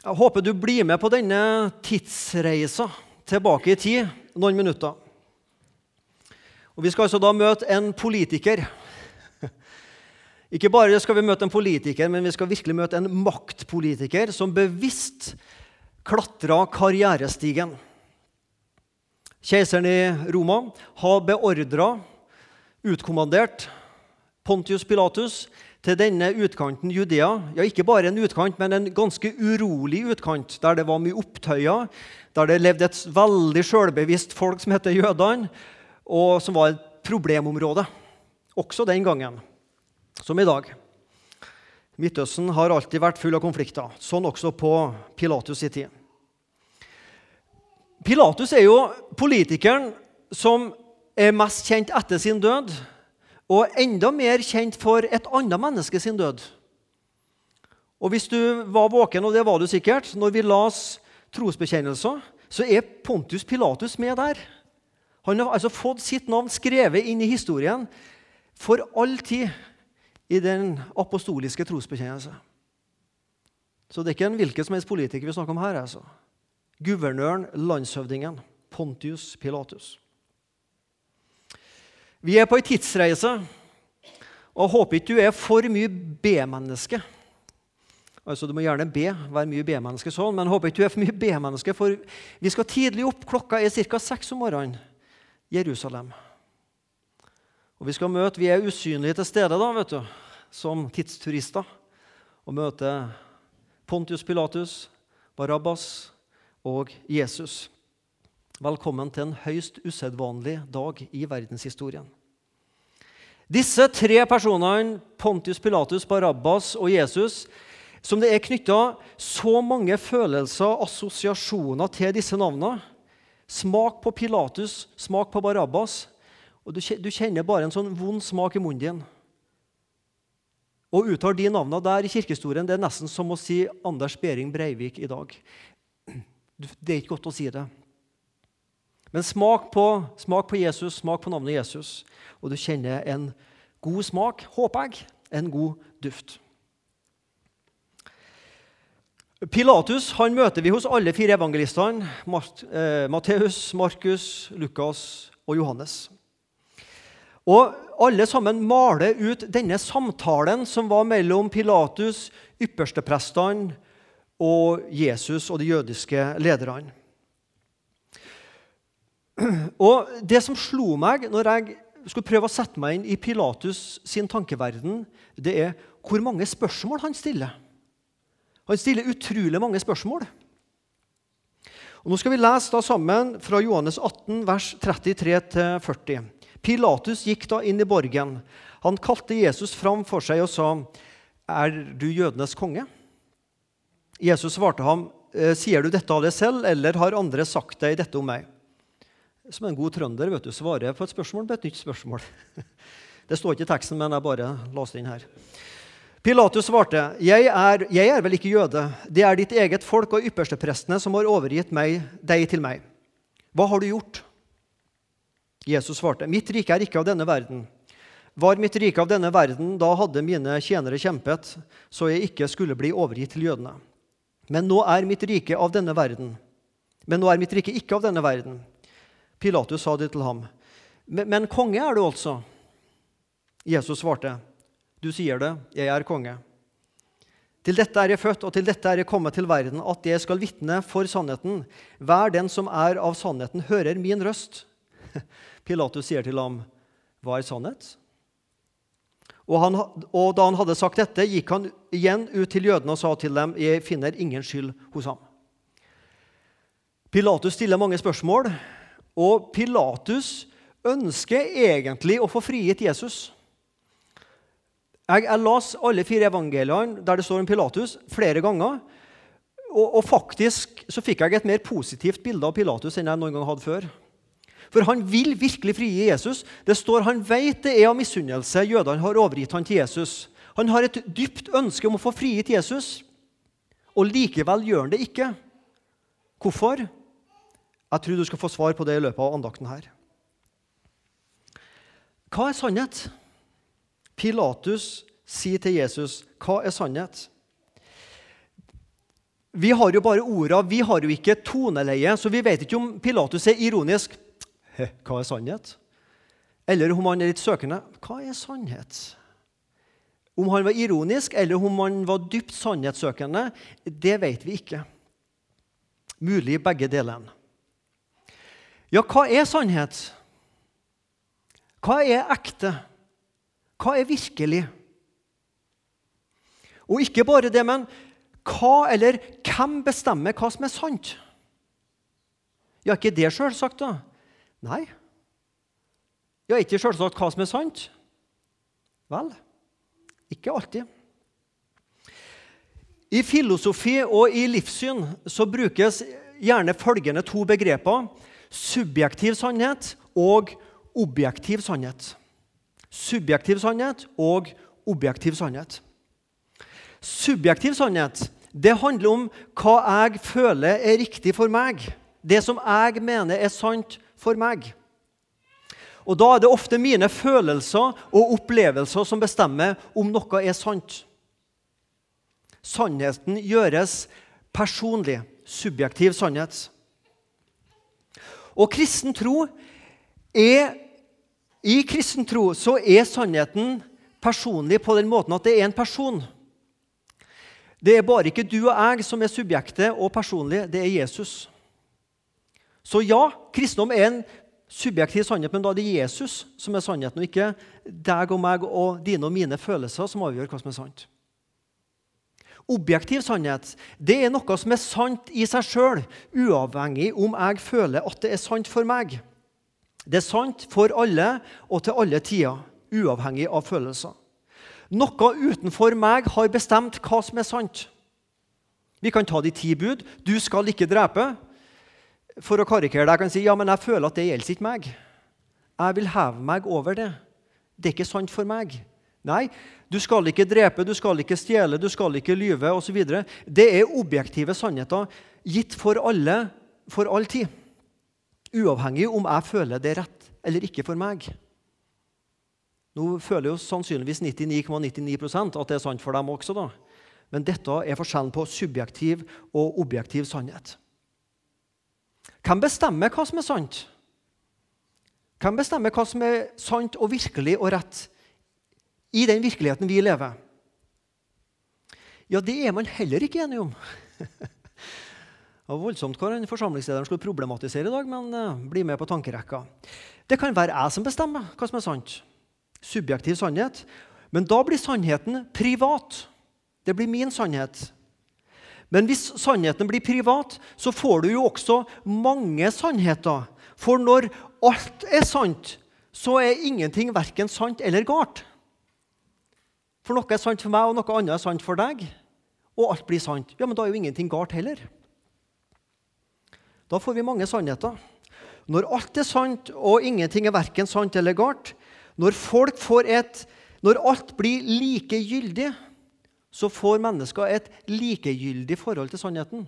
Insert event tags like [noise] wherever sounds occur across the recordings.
Jeg håper du blir med på denne tidsreisa tilbake i tid noen minutter. Og Vi skal altså da møte en politiker. [laughs] Ikke bare skal vi møte en politiker, men vi skal virkelig møte en maktpolitiker som bevisst klatra karrierestigen. Keiseren i Roma har beordra, utkommandert, Pontius Pilatus til denne utkanten Judea. Ja, ikke bare en utkant, men en ganske urolig utkant, der det var mye opptøyer, der det levde et veldig sjølbevisst folk som heter jødene, og som var et problemområde også den gangen, som i dag. Midtøsten har alltid vært full av konflikter, sånn også på Pilatus' i tid. Pilatus er jo politikeren som er mest kjent etter sin død, og enda mer kjent for et annet menneske sin død. Og Hvis du var våken, og det var du sikkert, når vi las trosbekjennelser, så er Pontus Pilatus med der. Han har altså fått sitt navn skrevet inn i historien for all tid i den apostoliske trosbekjennelse. Så det er ikke en hvilken som helst politiker vi snakker om her. altså. Guvernøren, landshøvdingen, Pontius Pilatus. Vi er på ei tidsreise, og håper ikke du er for mye B-menneske. Altså, Du må gjerne be, være mye B-menneske sånn, men håper ikke du er for mye B-menneske, for vi skal tidlig opp. Klokka er ca. seks om morgenen. Jerusalem. Og Vi skal møte, vi er usynlige til stede da, vet du, som tidsturister. Og møte Pontius Pilatus, Barabbas og Jesus. Velkommen til en høyst usedvanlig dag i verdenshistorien. Disse tre personene, Pontius Pilatus, Barabbas og Jesus, som det er knytta så mange følelser og assosiasjoner til disse navnene Smak på Pilatus, smak på Barabbas. og Du kjenner bare en sånn vond smak i munnen din. Å uttale de navnene der i kirkehistorien det er nesten som å si Anders Behring Breivik i dag. Det er ikke godt å si det. Men smak på, smak på Jesus, smak på navnet Jesus, og du kjenner en god smak, håper jeg, en god duft. Pilatus han møter vi hos alle fire evangelistene. Eh, Matteus, Markus, Lukas og Johannes. Og Alle sammen maler ut denne samtalen som var mellom Pilatus, yppersteprestene og Jesus og de jødiske lederne. Og Det som slo meg når jeg skulle prøve å sette meg inn i Pilatus sin tankeverden, det er hvor mange spørsmål han stiller. Han stiller utrolig mange spørsmål. Og Nå skal vi lese da sammen fra Johannes 18, vers 33-40. Pilatus gikk da inn i borgen. Han kalte Jesus fram for seg og sa, 'Er du jødenes konge?' Jesus svarte ham, 'Sier du dette av deg selv, eller har andre sagt deg dette om meg?' Som en god trønder vet du, svarer på et spørsmål med et nytt spørsmål. [laughs] Det står ikke i teksten, men jeg bare leste inn her. Pilatus svarte, jeg er, 'Jeg er vel ikke jøde. Det er ditt eget folk og yppersteprestene som har overgitt meg, deg til meg.' 'Hva har du gjort?' Jesus svarte, 'Mitt rike er ikke av denne verden.' 'Var mitt rike av denne verden, da hadde mine tjenere kjempet, så jeg ikke skulle bli overgitt til jødene.' 'Men nå er mitt rike av denne verden.' 'Men nå er mitt rike ikke av denne verden.' Pilatus sa det til ham. Men, konge er du altså? Jesus svarte, du sier det, jeg er konge. Til dette er jeg født, og til dette er jeg kommet til verden, at jeg skal vitne for sannheten. Hver den som er av sannheten, hører min røst. [laughs] Pilatus sier til ham, hva er sannhet? Og, han, og da han hadde sagt dette, gikk han igjen ut til jødene og sa til dem, jeg finner ingen skyld hos ham. Pilatus stiller mange spørsmål, og Pilatus ønsker egentlig å få frigitt Jesus. Jeg, jeg las alle fire evangeliene der det står om Pilatus, flere ganger. Og, og, faktisk så fikk jeg et mer positivt bilde av Pilatus enn jeg noen gang hadde før. For han vil virkelig frigi Jesus. Det står Han vet det er av misunnelse jødene har overgitt han til Jesus. Han har et dypt ønske om å få frigitt Jesus, og likevel gjør han det ikke. Hvorfor? Jeg tror du skal få svar på det i løpet av andakten her. Hva er sannhet? Pilatus sier til Jesus, 'Hva er sannhet?' Vi har jo bare orda, vi har jo ikke toneleie, så vi vet ikke om Pilatus er ironisk. Hva er sannhet? Eller om han er litt søkende. Hva er sannhet? Om han var ironisk, eller om han var dypt sannhetssøkende, det vet vi ikke. Mulig begge delene. Ja, hva er sannhet? Hva er ekte? Hva er virkelig? Og ikke bare det, men hva eller hvem bestemmer hva som er sant? Ja, ikke det sjølsagt, da? Nei. Ja, ikke sjølsagt hva som er sant? Vel, ikke alltid. I filosofi og i livssyn så brukes gjerne følgende to begreper subjektiv sannhet og objektiv sannhet. Subjektiv sannhet og objektiv sannhet. Subjektiv sannhet det handler om hva jeg føler er riktig for meg. Det som jeg mener er sant for meg. Og Da er det ofte mine følelser og opplevelser som bestemmer om noe er sant. Sannheten gjøres personlig. Subjektiv sannhet. Og kristen tro er I kristen tro så er sannheten personlig på den måten at det er en person. Det er bare ikke du og jeg som er subjektet og personlig, det er Jesus. Så ja, kristendom er en subjektiv sannhet, men da er det Jesus som er sannheten, og ikke deg og meg og dine og mine følelser som avgjør hva som er sant. Objektiv sannhet det er noe som er sant i seg sjøl, uavhengig om jeg føler at det er sant for meg. Det er sant for alle og til alle tider, uavhengig av følelser. Noe utenfor meg har bestemt hva som er sant. Vi kan ta de ti bud. Du skal ikke drepe. For å karikere deg kan si ja, men jeg føler at det gjelder ikke meg. Jeg vil heve meg over det. Det er ikke sant for meg. Nei, du skal ikke drepe, du skal ikke stjele, du skal ikke lyve osv. Det er objektive sannheter gitt for alle for all tid. Uavhengig om jeg føler det er rett eller ikke for meg. Nå føler jo sannsynligvis 99,99 ,99 at det er sant for dem også. da. Men dette er forskjellen på subjektiv og objektiv sannhet. Hvem bestemmer hva som er sant? Hvem bestemmer hva som er sant og virkelig og rett i den virkeligheten vi lever? Ja, det er man heller ikke enig om. [laughs] Det var voldsomt hva den forsamlingslederen skulle problematisere i dag, men uh, bli med på tankerekka. Det kan være jeg som bestemmer hva som er sant. Subjektiv sannhet. Men da blir sannheten privat. Det blir min sannhet. Men hvis sannheten blir privat, så får du jo også mange sannheter. For når alt er sant, så er ingenting verken sant eller galt. For noe er sant for meg, og noe annet er sant for deg. Og alt blir sant. Ja, Men da er jo ingenting galt heller. Da får vi mange sannheter. Når alt er sant, og ingenting er verken sant eller galt, når folk får et Når alt blir likegyldig, så får mennesker et likegyldig forhold til sannheten.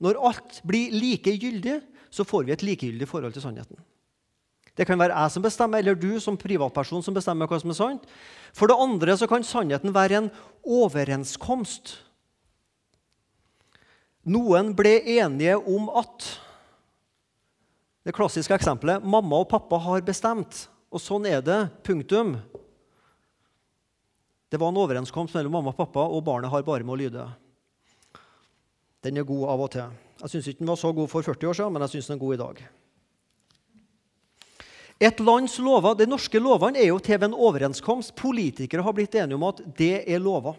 Når alt blir likegyldig, så får vi et likegyldig forhold til sannheten. Det kan være jeg som bestemmer, eller du som privatperson som bestemmer hva som er sant. For det andre så kan sannheten være en overenskomst noen ble enige om at Det klassiske eksempelet mamma og pappa har bestemt, og sånn er det. Punktum. Det var en overenskomst mellom mamma og pappa, og barnet har bare med å lyde. Den er god av og til. Jeg syns ikke den var så god for 40 år siden, men jeg syns den er god i dag. Et lands lover, De norske lovene er jo til ved en overenskomst. Politikere har blitt enige om at det er lover.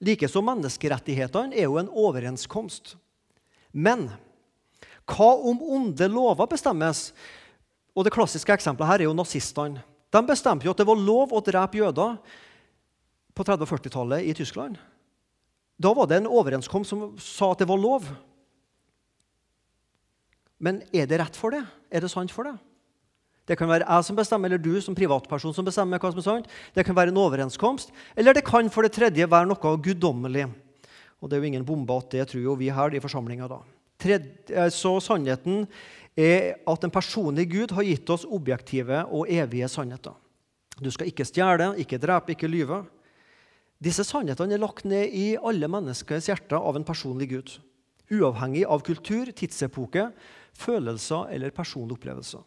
Likeså menneskerettighetene er jo en overenskomst. Men hva om onde lover bestemmes? Og Det klassiske eksempelet her er jo nazistene. De bestemte jo at det var lov å drepe jøder på 30- og 40-tallet i Tyskland. Da var det en overenskomst som sa at det var lov. Men er det rett for det? Er det sant for det? Det kan være jeg som bestemmer, eller du som privatperson som bestemmer hva som er sant. Det kan være en overenskomst, eller det kan for det tredje være noe guddommelig. Og det er jo ingen bombe at det tror jo vi her i forsamlinga da. Tredje, så sannheten er at en personlig Gud har gitt oss objektive og evige sannheter. Du skal ikke stjele, ikke drepe, ikke lyve. Disse sannhetene er lagt ned i alle menneskers hjerter av en personlig Gud. Uavhengig av kultur, tidsepoke, følelser eller personlige opplevelser.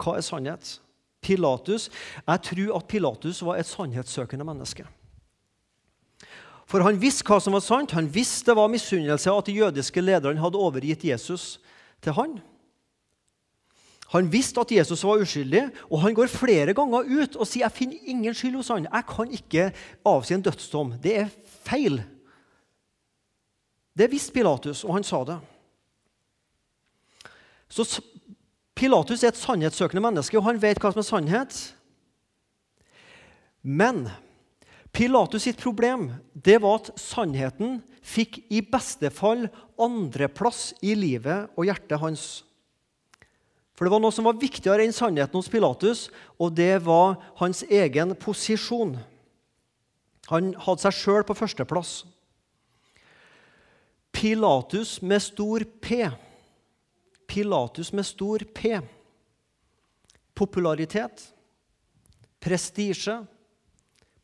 Hva er sannhet? Pilatus, Jeg tror at Pilatus var et sannhetssøkende menneske. For han visste hva som var sant. Han visste det var misunnelse at de jødiske lederne hadde overgitt Jesus til han. Han visste at Jesus var uskyldig, og han går flere ganger ut og sier jeg finner ingen skyld hos han. Jeg kan ikke avsi en dødsdom. Det er feil. Det visste Pilatus, og han sa det. Så Pilatus er et sannhetssøkende menneske, og han vet hva som er sannhet. Men Pilatus sitt problem det var at sannheten fikk i beste fall andreplass i livet og hjertet hans. For det var noe som var viktigere enn sannheten hos Pilatus, og det var hans egen posisjon. Han hadde seg sjøl på førsteplass. Pilatus med stor P Pilatus med stor P. Popularitet, prestisje,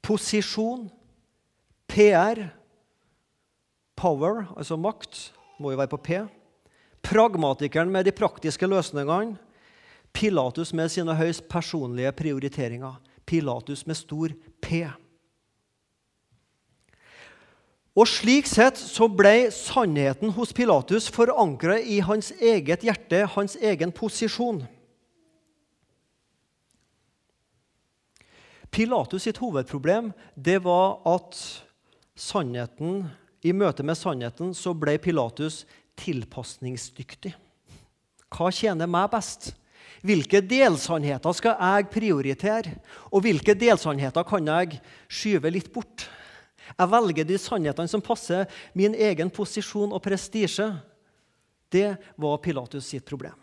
posisjon, PR, power, altså makt, må jo være på P. Pragmatikeren med de praktiske løsningene. Pilatus med sine høyst personlige prioriteringer. Pilatus med stor P. Og Slik sett så ble sannheten hos Pilatus forankra i hans eget hjerte, hans egen posisjon. Pilatus sitt hovedproblem det var at sannheten, i møte med sannheten så ble Pilatus tilpasningsdyktig. Hva tjener meg best? Hvilke delsannheter skal jeg prioritere? Og hvilke delsannheter kan jeg skyve litt bort? Jeg velger de sannhetene som passer min egen posisjon og prestisje. Det var Pilatus sitt problem.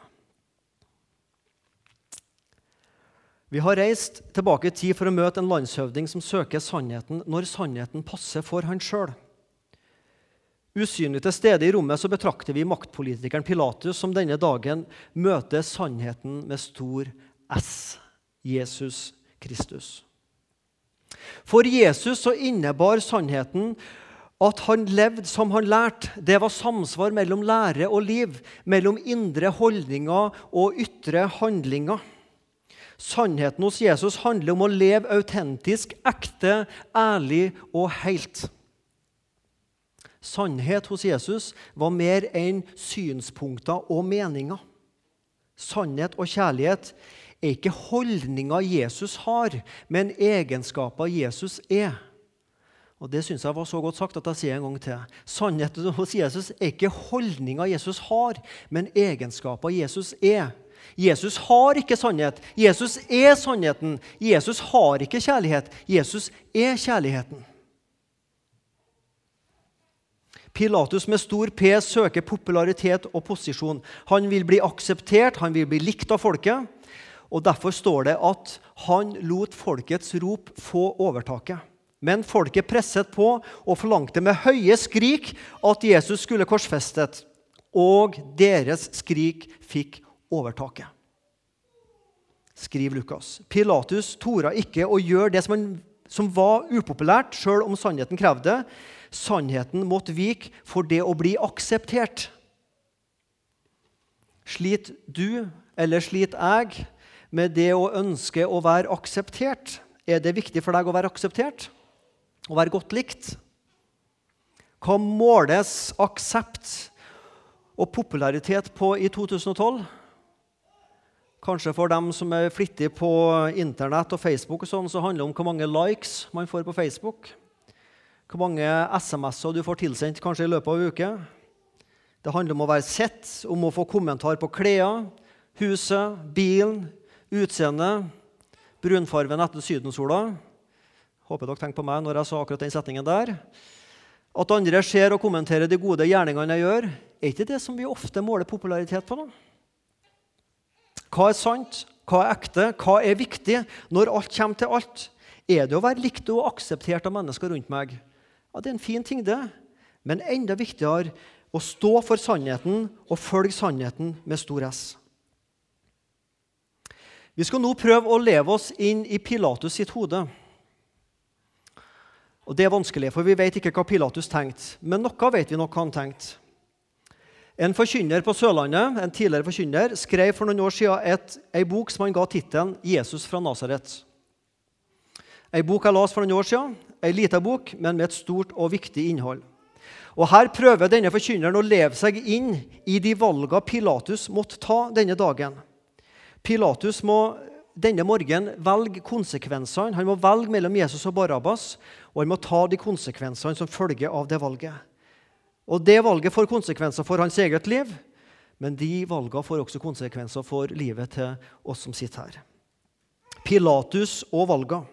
Vi har reist tilbake i tid for å møte en landshøvding som søker sannheten når sannheten passer for han sjøl. Usynlig til stede i rommet så betrakter vi maktpolitikeren Pilatus som denne dagen møter sannheten med stor S. Jesus Kristus. For Jesus så innebar sannheten at han levde som han lærte. Det var samsvar mellom lære og liv, mellom indre holdninger og ytre handlinger. Sannheten hos Jesus handler om å leve autentisk, ekte, ærlig og helt. Sannhet hos Jesus var mer enn synspunkter og meninger. Sannhet og kjærlighet er ikke holdninga Jesus har, men egenskaper Jesus er. Og Det syns jeg var så godt sagt at jeg sier en gang til. Sannheten hos Jesus er ikke holdninga Jesus har, men egenskaper Jesus er. Jesus har ikke sannhet. Jesus er sannheten. Jesus har ikke kjærlighet. Jesus er kjærligheten. Pilatus med stor P søker popularitet og posisjon. Han vil bli akseptert, han vil bli likt av folket. Og Derfor står det at han lot folkets rop få overtaket. Men folket presset på og forlangte med høye skrik at Jesus skulle korsfestet. Og deres skrik fikk overtaket. Skriv Lukas. Pilatus torde ikke å gjøre det som, han, som var upopulært, sjøl om sannheten krevde. Sannheten måtte vike for det å bli akseptert. Sliter du, eller sliter jeg, med det å ønske å være akseptert. Er det viktig for deg å være akseptert? Å være godt likt? Hva måles aksept og popularitet på i 2012? Kanskje for dem som er flittige på Internett og Facebook, og sånn, så handler det om hvor mange likes man får på Facebook. Hvor mange SMS-er du får tilsendt kanskje i løpet av en uke. Det handler om å være sett, om å få kommentar på klær, huset, bilen, Utseende, brunfarven etter sydensola. Håper dere tenker på meg når jeg sa akkurat den setningen der. At andre ser og kommenterer de gode gjerningene jeg gjør, er ikke det som vi ofte måler popularitet på. da? Hva er sant? Hva er ekte? Hva er viktig når alt kommer til alt? Er det å være likt og akseptert av mennesker rundt meg? Ja, Det er en fin ting, det. Men enda viktigere å stå for sannheten og følge sannheten med stor S. Vi skal nå prøve å leve oss inn i Pilatus sitt hode. Og Det er vanskelig, for vi vet ikke hva Pilatus tenkte. Men noe vet vi nok hva han tenkte. En forkynner på Sørlandet en tidligere forkynner, skrev for noen år siden et, en bok som han ga tittelen 'Jesus fra Nasaret'. En bok jeg leste for noen år siden, en liten bok, men med et stort og viktig innhold. Og Her prøver denne forkynneren å leve seg inn i de valgene Pilatus måtte ta denne dagen. Pilatus må denne morgenen velge konsekvensene. Han må velge mellom Jesus og Barabbas, og han må ta de konsekvensene som følger av det valget. Og Det valget får konsekvenser for hans eget liv, men de valgene får også konsekvenser for livet til oss som sitter her. Pilatus og valgene.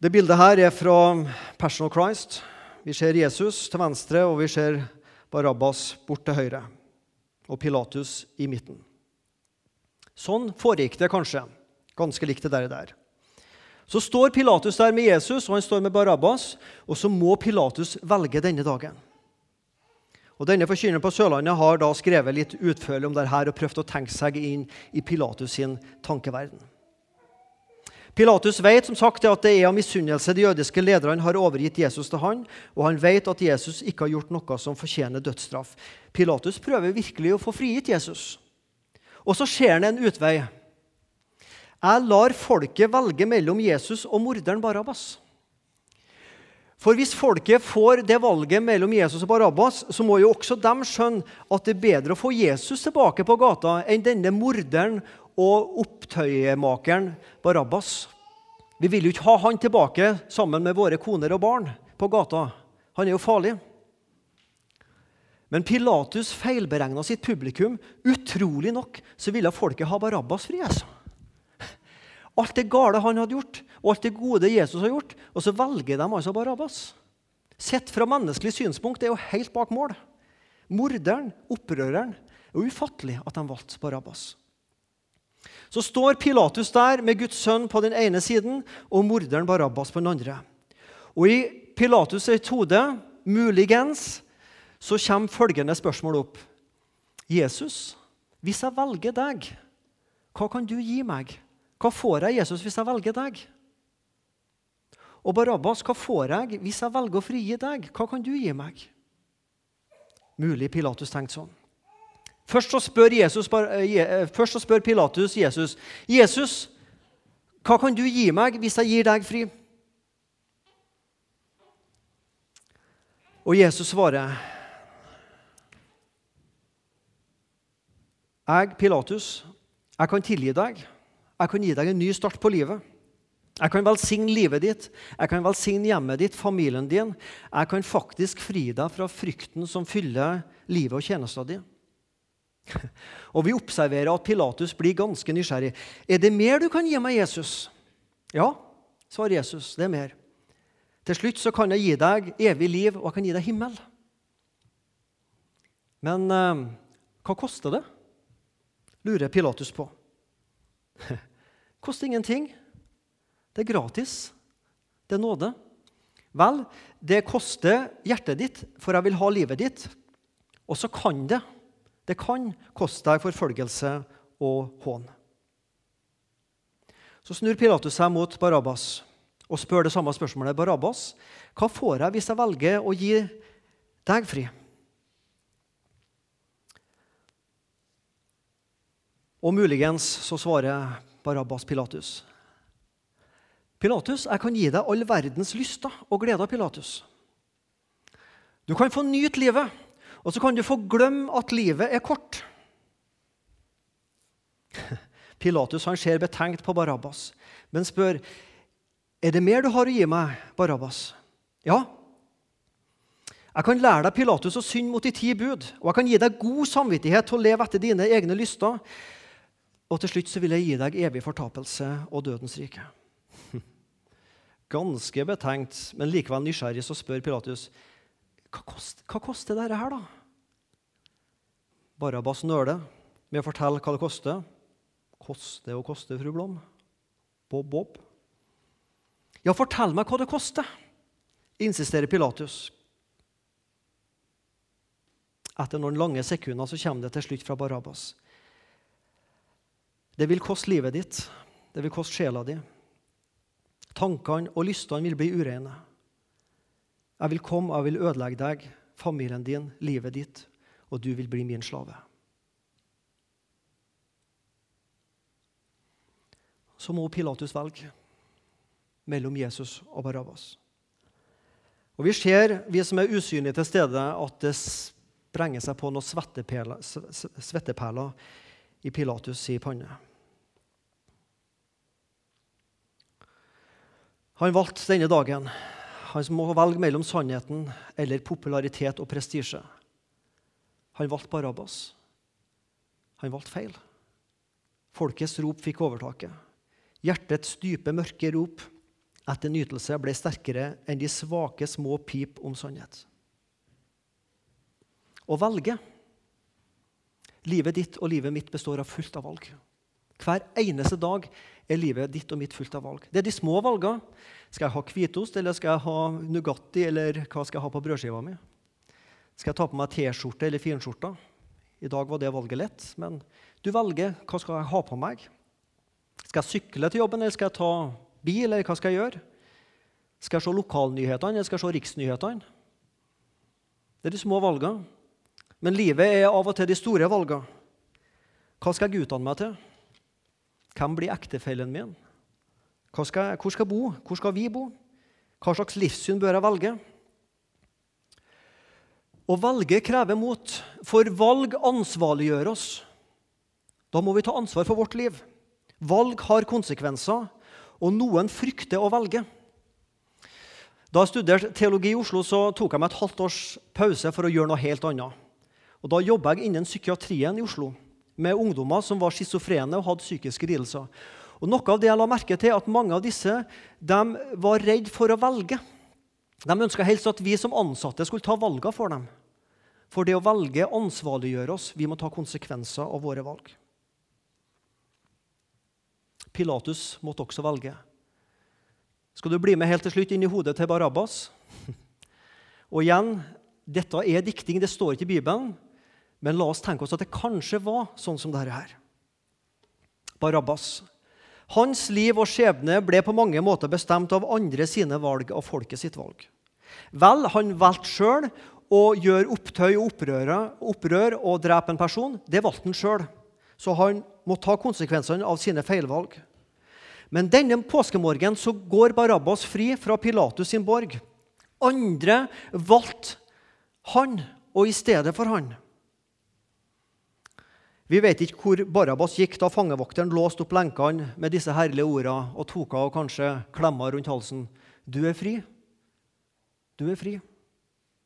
Det bildet her er fra of Christ. Vi ser Jesus til venstre, og vi ser Barabbas bort til høyre. Og Pilatus i midten. Sånn foregikk det kanskje. Ganske likt det der. Og der. Så står Pilatus der med Jesus og han står med Barabbas, og så må Pilatus velge denne dagen. Og Denne Forkynneren på Sørlandet har da skrevet litt utførlig om dette og prøvd å tenke seg inn i Pilatus sin tankeverden. Pilatus vet som sagt at det er av misunnelse de jødiske lederne har overgitt Jesus til han, og han vet at Jesus ikke har gjort noe som fortjener dødsstraff. Pilatus prøver virkelig å få frigitt Jesus. Og så ser han en utvei. Jeg lar folket velge mellom Jesus og morderen Barabbas. For hvis folket får det valget mellom Jesus og Barabbas, så må jo også de skjønne at det er bedre å få Jesus tilbake på gata enn denne morderen og opptøyemakeren Barabbas. Vi vil jo ikke ha han tilbake sammen med våre koner og barn på gata. Han er jo farlig. Men Pilatus feilberegna sitt publikum. Utrolig nok så ville folket ha Barabbas fri. altså. Alt det gale han hadde gjort, og alt det gode Jesus har gjort. Og så velger de altså Barabbas. Sett fra menneskelig synspunkt det er jo helt bak mål. Morderen, opprøreren. Det er ufattelig at de valgte Barabbas. Så står Pilatus der med Guds sønn på den ene siden og morderen Barabbas på den andre. Og i Pilatus' hode, muligens, så kommer følgende spørsmål opp. Jesus, hvis jeg velger deg, hva kan du gi meg? Hva får jeg, Jesus, hvis jeg velger deg? Og Barabbas, hva får jeg hvis jeg velger å frigi deg? Hva kan du gi meg? Mulig Pilatus tenkte sånn. Først så spør, Jesus, eh, eh, først så spør Pilatus Jesus, 'Jesus, hva kan du gi meg hvis jeg gir deg fri?' Og Jesus svarer, 'Jeg, Pilatus, jeg kan tilgi deg.' Jeg kan gi deg en ny start på livet. Jeg kan velsigne livet ditt, jeg kan velsigne hjemmet ditt, familien din. Jeg kan faktisk fri deg fra frykten som fyller livet og tjenesten din. [laughs] Og Vi observerer at Pilatus blir ganske nysgjerrig. Er det mer du kan gi meg, Jesus? Ja, svarer Jesus. Det er mer. Til slutt så kan jeg gi deg evig liv, og jeg kan gi deg himmel. Men eh, hva koster det? Lurer Pilatus på. [laughs] Koster ingenting. Det er gratis. Det er nåde. Vel, det koster hjertet ditt, for jeg vil ha livet ditt. Og så kan det det kan koste deg forfølgelse og hån. Så snur Pilatus seg mot Barabbas og spør det samme spørsmålet. Barabbas, hva får jeg hvis jeg velger å gi deg fri? Og muligens så svarer Barabbas Pilatus. Pilatus, jeg kan gi deg all verdens lyster og gleder, Pilatus. Du kan få nyte livet, og så kan du få glemme at livet er kort. [laughs] Pilatus han ser betenkt på Barabbas, men spør er det mer du har å gi meg, Barabbas. Ja. Jeg kan lære deg Pilatus å synde mot de ti bud, og jeg kan gi deg god samvittighet til å leve etter dine egne lyster. Og til slutt så vil jeg gi deg evig fortapelse og dødens rike. [laughs] Ganske betenkt, men likevel nysgjerrig, så spør Pilatus hva, kost, hva koster dette her, da? Barabbas nøler med å fortelle hva det koster. Koster og koste, fru Blom. Bob, Bob. Ja, fortell meg hva det koster, insisterer Pilatus. Etter noen lange sekunder så kommer det til slutt fra Barabbas. Det vil koste livet ditt. Det vil koste sjela di. Tankene og lystene vil bli ureine. Jeg vil komme jeg vil ødelegge deg, familien din, livet ditt, og du vil bli min slave. Så må Pilatus velge mellom Jesus og Barabbas. Og Vi ser, vi som er usynlige til stede, at det sprenger seg på noen svetteperler i Pilatus' i panne. Han valgte denne dagen. Han må velge mellom sannheten eller popularitet og prestisje. Han valgte Barabbas. Han valgte feil. Folkets rop fikk overtaket. Hjertets dype, mørke rop etter nytelse ble sterkere enn de svake, små pip om sannhet. Å velge Livet ditt og livet mitt består av fullt av valg. Hver eneste dag er livet ditt og mitt fullt av valg. Det er de små valgene. Skal jeg ha hvitost, eller skal jeg ha Nugatti, eller hva skal jeg ha på brødskiva mi? Skal jeg ta på meg T-skjorte eller finskjorta? I dag var det valget lett, men du velger hva skal jeg ha på meg. Skal jeg sykle til jobben, eller skal jeg ta bil, eller hva skal jeg gjøre? Skal jeg se lokalnyhetene, eller skal jeg se riksnyhetene? Det er de små valgene. Men livet er av og til de store valgene. Hva skal jeg utdanne meg til? Hvem blir ektefellen min? Skal hvor skal jeg bo? Hvor skal vi bo? Hva slags livssyn bør jeg velge? Å velge krever mot, for valg ansvarliggjør oss. Da må vi ta ansvar for vårt liv. Valg har konsekvenser, og noen frykter å velge. Da jeg studerte teologi i Oslo, så tok jeg meg et halvt års pause for å gjøre noe helt annet. Og Da jobba jeg innen psykiatrien i Oslo med ungdommer som var schizofrene og hadde psykiske lidelser. Og Noe av det jeg la merke til, at mange av disse de var redd for å velge. De ønska helst at vi som ansatte skulle ta valgene for dem. For det å velge ansvarliggjør oss. Vi må ta konsekvenser av våre valg. Pilatus måtte også velge. Skal du bli med helt til slutt inn i hodet til Barabbas? [laughs] Og igjen, dette er dikting, det står ikke i Bibelen. Men la oss tenke oss at det kanskje var sånn som dette her. Barabbas. Hans liv og skjebne ble på mange måter bestemt av andre sine valg av folket sitt valg. Vel, han valgte sjøl å gjøre opptøy og opprør og drepe en person. Det valgte han sjøl. Så han må ta konsekvensene av sine feilvalg. Men denne påskemorgen så går Barabbas fri fra Pilatus sin borg. Andre valgte han og i stedet for han. Vi vet ikke hvor Barabas gikk da fangevokteren låste opp lenkene med disse herlige ordene og tok av og kanskje klemma rundt halsen. Du er fri. Du er fri.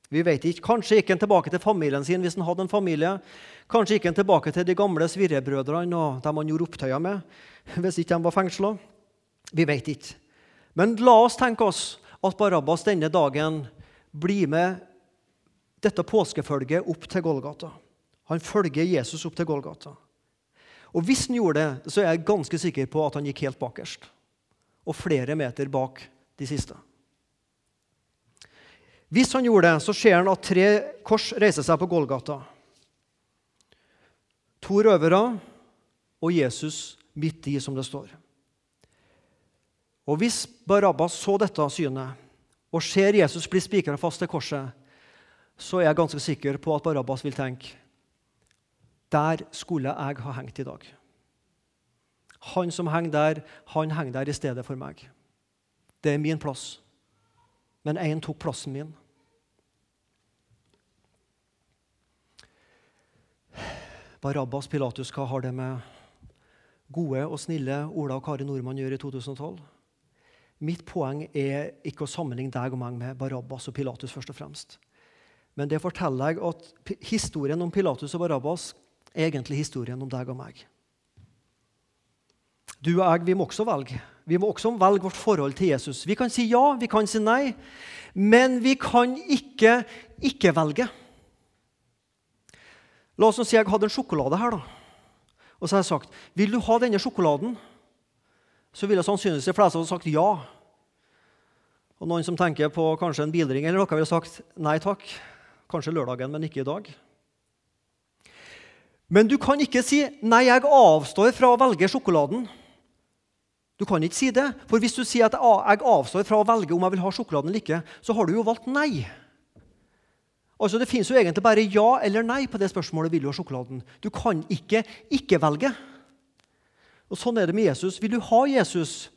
Vi vet ikke. Kanskje gikk han tilbake til familien sin hvis han hadde en familie. Kanskje gikk han tilbake til de gamle svirrebrødrene og dem han gjorde opptøyer med hvis ikke de var fengsla. Vi vet ikke. Men la oss tenke oss at Barabbas denne dagen blir med dette påskefølget opp til Golgata. Han følger Jesus opp til Golgata. Og Hvis han gjorde det, så er jeg ganske sikker på at han gikk helt bakerst. Og flere meter bak de siste. Hvis han gjorde det, så ser han at tre kors reiser seg på Golgata. To røvere og Jesus midt i, som det står. Og Hvis Barabbas så dette synet og ser Jesus bli spikra fast til korset, så er jeg ganske sikker på at Barabbas vil tenke der skulle jeg ha hengt i dag. Han som henger der, han henger der i stedet for meg. Det er min plass. Men én tok plassen min. Barabbas Pilatus, hva har det med gode og snille Ola og Kari Nordmann gjør i 2012? Mitt poeng er ikke å sammenligne deg og meg med Barabbas og Pilatus. først og fremst. Men det forteller jeg at historien om Pilatus og Barabbas egentlig historien om deg og meg. Du og jeg vi må også velge. Vi må også velge vårt forhold til Jesus. Vi kan si ja, vi kan si nei, men vi kan ikke ikke velge. La oss si jeg hadde en sjokolade her, da. og så har jeg sagt vil du ha denne sjokoladen. Så ville sannsynligvis de fleste ha sagt ja. Og Noen som tenker på kanskje en bilring, eller noe, ville sagt nei takk. Kanskje lørdagen, men ikke i dag. Men du kan ikke si 'nei, jeg avstår fra å velge sjokoladen'. Du kan ikke si det, for hvis du sier at jeg avstår fra å velge om jeg vil ha sjokoladen eller ikke, så har du jo valgt nei. Altså Det finnes jo egentlig bare ja eller nei på det spørsmålet vil du ha sjokoladen. Du kan ikke ikke velge. Og Sånn er det med Jesus. Vil du ha Jesus?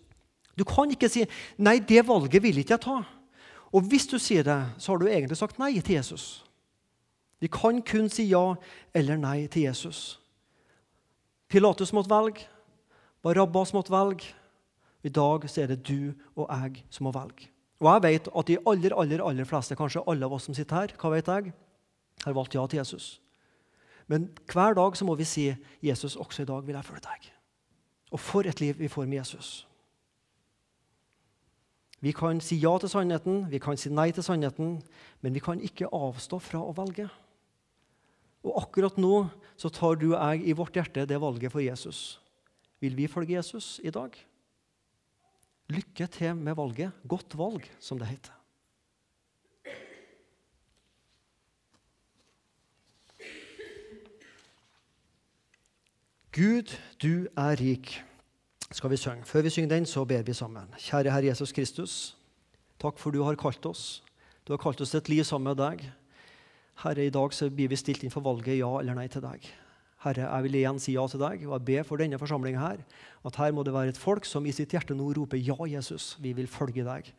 Du kan ikke si 'nei, det valget vil ikke jeg ta'. Og hvis du sier det, så har du egentlig sagt nei til Jesus. Vi kan kun si ja eller nei til Jesus. Pilatus måtte velge. Barabbas måtte velge. I dag så er det du og jeg som må velge. Og jeg vet at de aller aller, aller fleste, kanskje alle av oss som sitter her, hva vet jeg, har valgt ja til Jesus. Men hver dag så må vi si 'Jesus, også i dag vil jeg følge deg'. Og for et liv vi får med Jesus. Vi kan si ja til sannheten, vi kan si nei til sannheten, men vi kan ikke avstå fra å velge. Og akkurat nå så tar du og jeg i vårt hjerte det valget for Jesus. Vil vi følge Jesus i dag? Lykke til med valget. Godt valg, som det heter. Gud, du er rik, skal vi synge. Før vi synger den, så ber vi sammen. Kjære Herre Jesus Kristus, takk for du har kalt oss. Du har kalt oss til et liv sammen med deg. Herre, i dag så blir vi stilt inn for valget ja eller nei til deg. Herre, jeg vil igjen si ja til deg, og jeg ber for denne forsamlinga her at her må det være et folk som i sitt hjerte nå roper ja, Jesus, vi vil følge deg.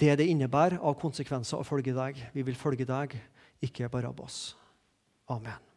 Det det innebærer av konsekvenser å følge deg. Vi vil følge deg, ikke Barabbas. Amen.